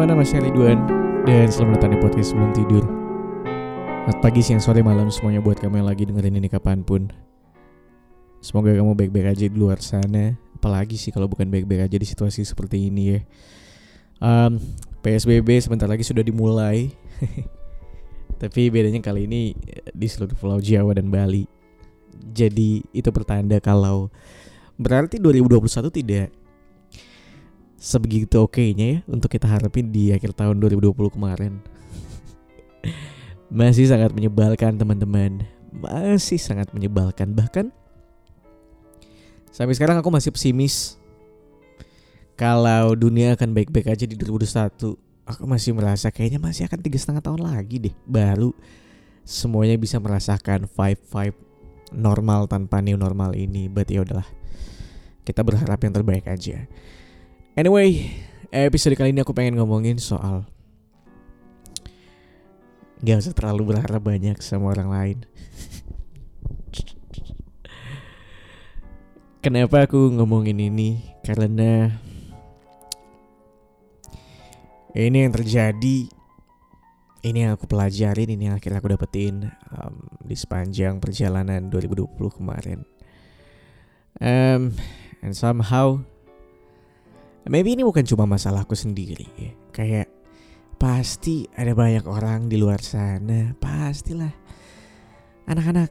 nama saya Ridwan dan selamat datang di podcast sebelum tidur. Selamat pagi, siang, sore, malam semuanya buat kamu yang lagi dengerin ini kapan pun. Semoga kamu baik-baik aja di luar sana. Apalagi sih kalau bukan baik-baik aja di situasi seperti ini ya. Um, PSBB sebentar lagi sudah dimulai. Tapi bedanya kali ini di seluruh pulau Jawa dan Bali. Jadi itu pertanda kalau berarti 2021 tidak sebegitu oke-nya ya untuk kita harapin di akhir tahun 2020 kemarin. Masih sangat menyebalkan teman-teman. Masih sangat menyebalkan bahkan sampai sekarang aku masih pesimis kalau dunia akan baik-baik aja di 2021. Aku masih merasa kayaknya masih akan tiga setengah tahun lagi deh baru semuanya bisa merasakan vibe vibe normal tanpa new normal ini. Berarti ya udahlah. Kita berharap yang terbaik aja. Anyway, episode kali ini aku pengen ngomongin soal Gak usah terlalu berharap banyak sama orang lain Kenapa aku ngomongin ini? Karena Ini yang terjadi Ini yang aku pelajarin Ini yang akhirnya aku dapetin um, Di sepanjang perjalanan 2020 kemarin um, And somehow Maybe ini bukan cuma masalahku sendiri ya. Kayak pasti ada banyak orang di luar sana, pastilah. Anak-anak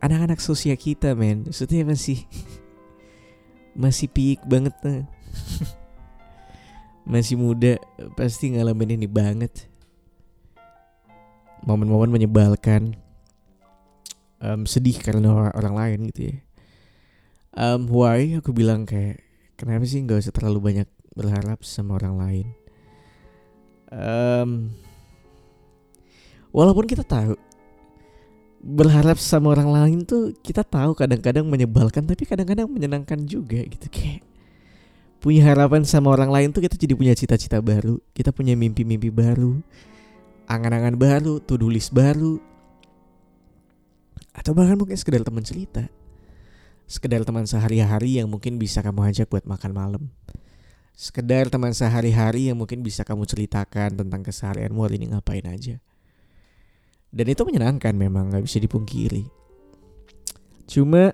anak-anak sosial kita, men. Maksudnya masih masih peak banget tuh. masih muda, pasti ngalamin ini banget. Momen-momen menyebalkan. Um, sedih karena orang lain gitu ya. Um, why aku bilang kayak kenapa sih nggak usah terlalu banyak berharap sama orang lain? Um, walaupun kita tahu berharap sama orang lain tuh kita tahu kadang-kadang menyebalkan tapi kadang-kadang menyenangkan juga gitu kayak punya harapan sama orang lain tuh kita jadi punya cita-cita baru kita punya mimpi-mimpi baru angan-angan baru to-do list baru atau bahkan mungkin sekedar teman cerita Sekedar teman sehari-hari yang mungkin bisa kamu ajak buat makan malam. Sekedar teman sehari-hari yang mungkin bisa kamu ceritakan tentang keseharianmu hari ini ngapain aja. Dan itu menyenangkan memang gak bisa dipungkiri. Cuma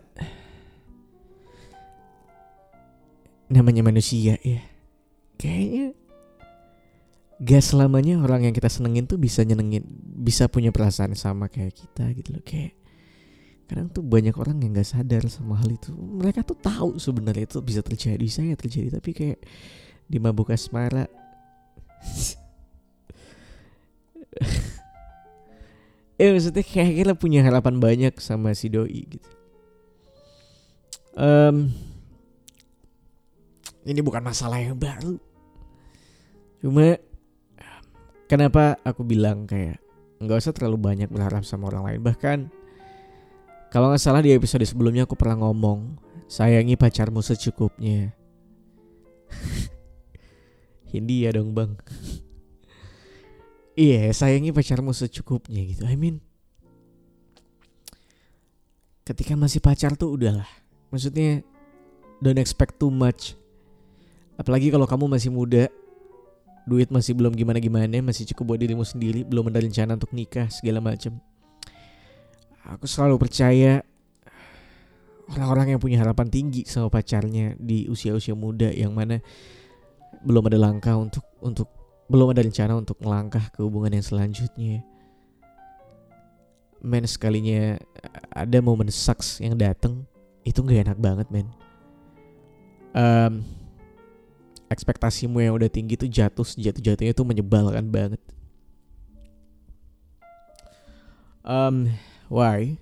namanya manusia ya. Kayaknya gak selamanya orang yang kita senengin tuh bisa nyenengin, bisa punya perasaan sama kayak kita gitu loh. Kayak kadang tuh banyak orang yang nggak sadar sama hal itu. Mereka tuh tahu sebenarnya itu bisa terjadi saya terjadi tapi kayak di mabuk asmara. Eh maksudnya kayak kita punya harapan banyak sama si doi gitu. Um, ini bukan masalah yang baru. Cuma kenapa aku bilang kayak nggak usah terlalu banyak berharap sama orang lain. Bahkan kalau nggak salah di episode sebelumnya aku pernah ngomong sayangi pacarmu secukupnya. Hindia dong bang. Iya, yeah, sayangi pacarmu secukupnya gitu. I mean, ketika masih pacar tuh udahlah. Maksudnya, don't expect too much. Apalagi kalau kamu masih muda, duit masih belum gimana-gimana, masih cukup buat dirimu sendiri, belum ada rencana untuk nikah segala macam aku selalu percaya orang-orang yang punya harapan tinggi sama pacarnya di usia-usia muda yang mana belum ada langkah untuk untuk belum ada rencana untuk melangkah ke hubungan yang selanjutnya. Men sekalinya ada momen sucks yang dateng itu nggak enak banget men. Um, ekspektasimu yang udah tinggi tuh jatuh jatuh jatuhnya tuh menyebalkan banget. Um, why?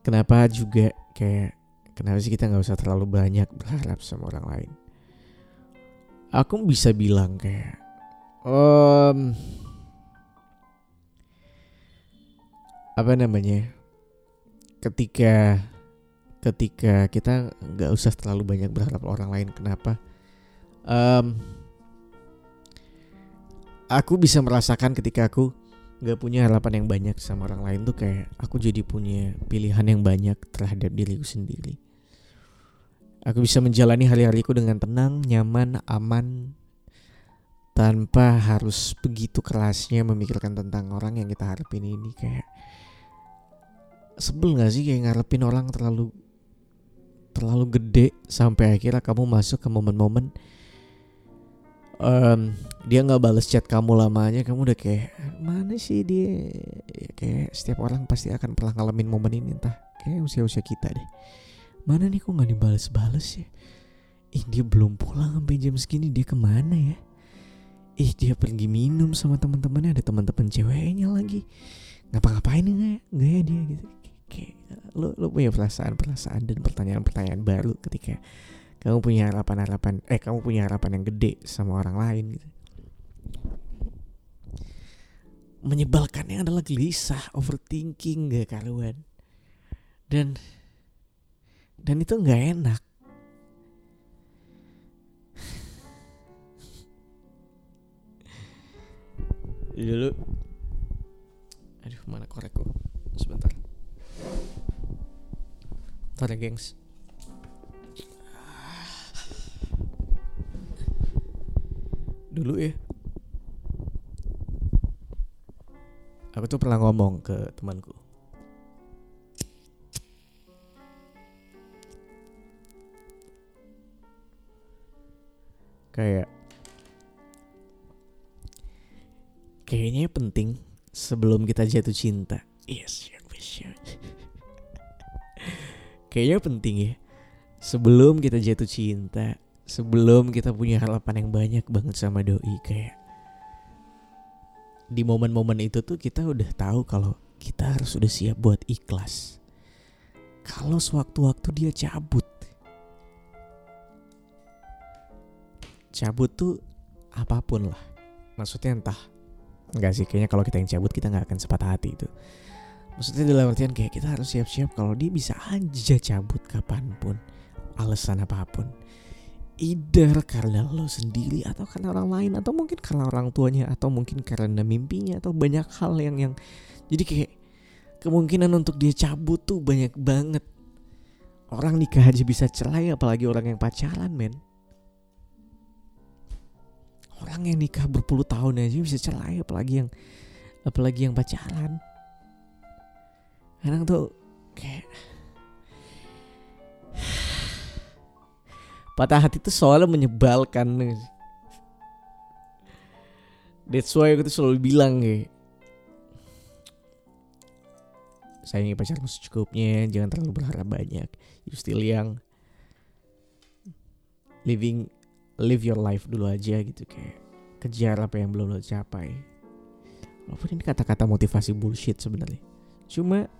Kenapa juga kayak kenapa sih kita nggak usah terlalu banyak berharap sama orang lain? Aku bisa bilang kayak um, apa namanya ketika ketika kita nggak usah terlalu banyak berharap orang lain kenapa? Um, aku bisa merasakan ketika aku gak punya harapan yang banyak sama orang lain tuh kayak aku jadi punya pilihan yang banyak terhadap diriku sendiri. Aku bisa menjalani hari-hariku dengan tenang, nyaman, aman, tanpa harus begitu kerasnya memikirkan tentang orang yang kita harapin ini kayak sebel gak sih kayak ngarepin orang terlalu terlalu gede sampai akhirnya kamu masuk ke momen-momen um, dia nggak balas chat kamu lamanya kamu udah kayak mana sih dia? Ya, kayak setiap orang pasti akan pernah ngalamin momen ini entah. Kayak usia-usia kita deh. Mana nih kok nggak dibales-bales ya? Ih dia belum pulang sampai jam segini dia ke mana ya? Ih dia pergi minum sama teman-temannya ada teman-teman ceweknya lagi. Ngapa-ngapain nggak nggak ya dia? Gitu. Kayak lo lo punya perasaan perasaan dan pertanyaan pertanyaan baru ketika kamu punya harapan harapan eh kamu punya harapan yang gede sama orang lain gitu. Menyebalkannya adalah gelisah overthinking gak karuan. Dan dan itu nggak enak. Dulu. Aduh mana korekku sebentar. Bentar ya gengs dulu ya. Aku tuh pernah ngomong ke temanku. Kayak kayaknya penting sebelum kita jatuh cinta. Yes yes kayaknya penting ya. Sebelum kita jatuh cinta sebelum kita punya harapan yang banyak banget sama doi kayak di momen-momen itu tuh kita udah tahu kalau kita harus udah siap buat ikhlas. Kalau sewaktu-waktu dia cabut. Cabut tuh apa pun lah. Maksudnya entah Enggak sih kayaknya kalau kita yang cabut kita nggak akan sepatah hati itu. Maksudnya dalam artian kayak kita harus siap-siap kalau dia bisa aja cabut kapan pun alasan apa pun either karena lo sendiri atau karena orang lain atau mungkin karena orang tuanya atau mungkin karena mimpinya atau banyak hal yang yang jadi kayak kemungkinan untuk dia cabut tuh banyak banget. Orang nikah aja bisa cerai apalagi orang yang pacaran men. Orang yang nikah berpuluh tahun aja bisa cerai apalagi yang apalagi yang pacaran. Kadang tuh kayak patah hati itu soalnya menyebalkan. That's why aku tuh selalu bilang kayak sayangi pacarmu secukupnya jangan terlalu berharap banyak. You still young. Living live your life dulu aja gitu kayak kejar apa yang belum lo capai. Walaupun ini kata-kata motivasi bullshit sebenarnya. Cuma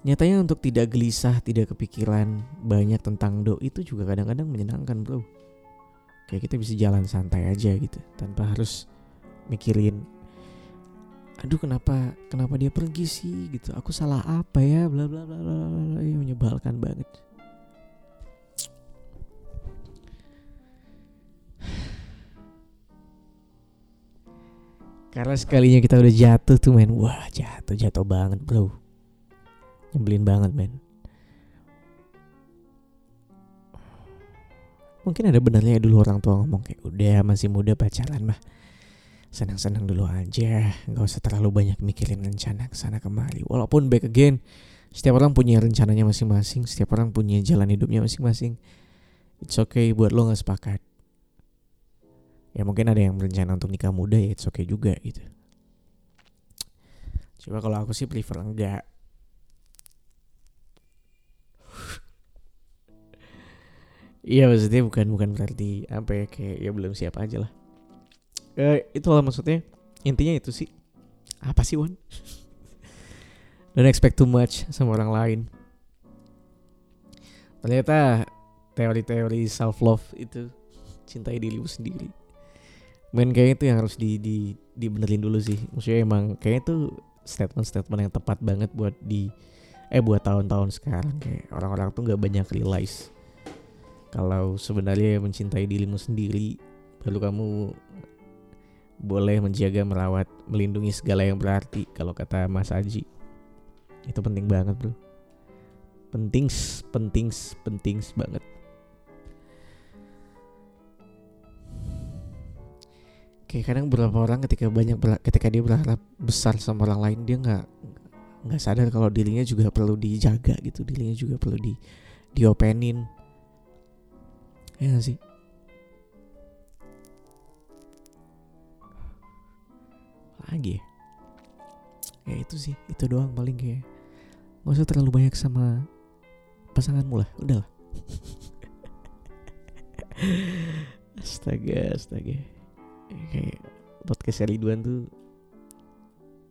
nyatanya untuk tidak gelisah tidak kepikiran banyak tentang do itu juga kadang-kadang menyenangkan bro. Kayak kita bisa jalan santai aja gitu tanpa harus mikirin aduh kenapa kenapa dia pergi sih? Gitu aku salah apa ya? Bla bla bla bla bla ya menyebalkan banget. Karena sekalinya kita udah jatuh tuh men. Wah jatuh jatuh banget bro Nyebelin banget men Mungkin ada benarnya dulu orang tua ngomong kayak Udah masih muda pacaran mah. Senang-senang dulu aja. Gak usah terlalu banyak mikirin rencana ke sana kemari. Walaupun back again Setiap orang punya rencananya masing-masing Setiap orang punya jalan hidupnya masing-masing. It's okay buat lo gak sepakat. Ya mungkin ada yang berencana untuk nikah muda ya it's okay juga gitu. Coba kalau aku sih prefer enggak Iya maksudnya bukan bukan berarti apa ya kayak ya belum siap aja lah. Eh, itulah maksudnya intinya itu sih apa sih Wan? Don't expect too much sama orang lain. Ternyata teori-teori self love itu cintai dirimu sendiri men kayak itu yang harus di di dibenerin dulu sih maksudnya emang kayak itu statement-statement yang tepat banget buat di eh buat tahun-tahun sekarang kayak orang-orang tuh nggak banyak realize kalau sebenarnya mencintai dirimu sendiri baru kamu boleh menjaga merawat melindungi segala yang berarti kalau kata Mas Aji. Itu penting banget bro. Penting penting penting banget. Kayak kadang beberapa orang ketika banyak ketika dia berharap besar sama orang lain dia nggak nggak sadar kalau dirinya juga perlu dijaga gitu dirinya juga perlu di diopenin ya gak sih? Lagi ya? Ya itu sih itu doang paling kayak nggak usah terlalu banyak sama pasanganmu lah udah lah. Astaga astaga. Kayak podcast Ridwan tuh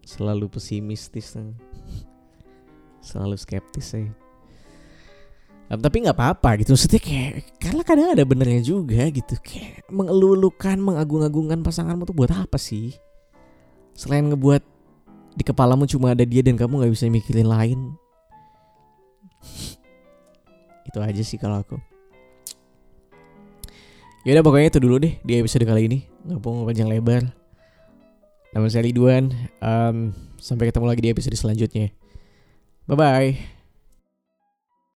selalu pesimistis selalu skeptis saya Um, tapi nggak apa-apa gitu. Maksudnya kayak karena kadang ada benernya juga gitu. Kayak mengelulukan mengagung-agungkan pasanganmu tuh buat apa sih? Selain ngebuat di kepalamu cuma ada dia dan kamu nggak bisa mikirin lain. Itu aja sih kalau aku. Yaudah pokoknya itu dulu deh di episode kali ini. Nggak mau panjang lebar. Nama saya Ridwan. Um, sampai ketemu lagi di episode selanjutnya. Bye bye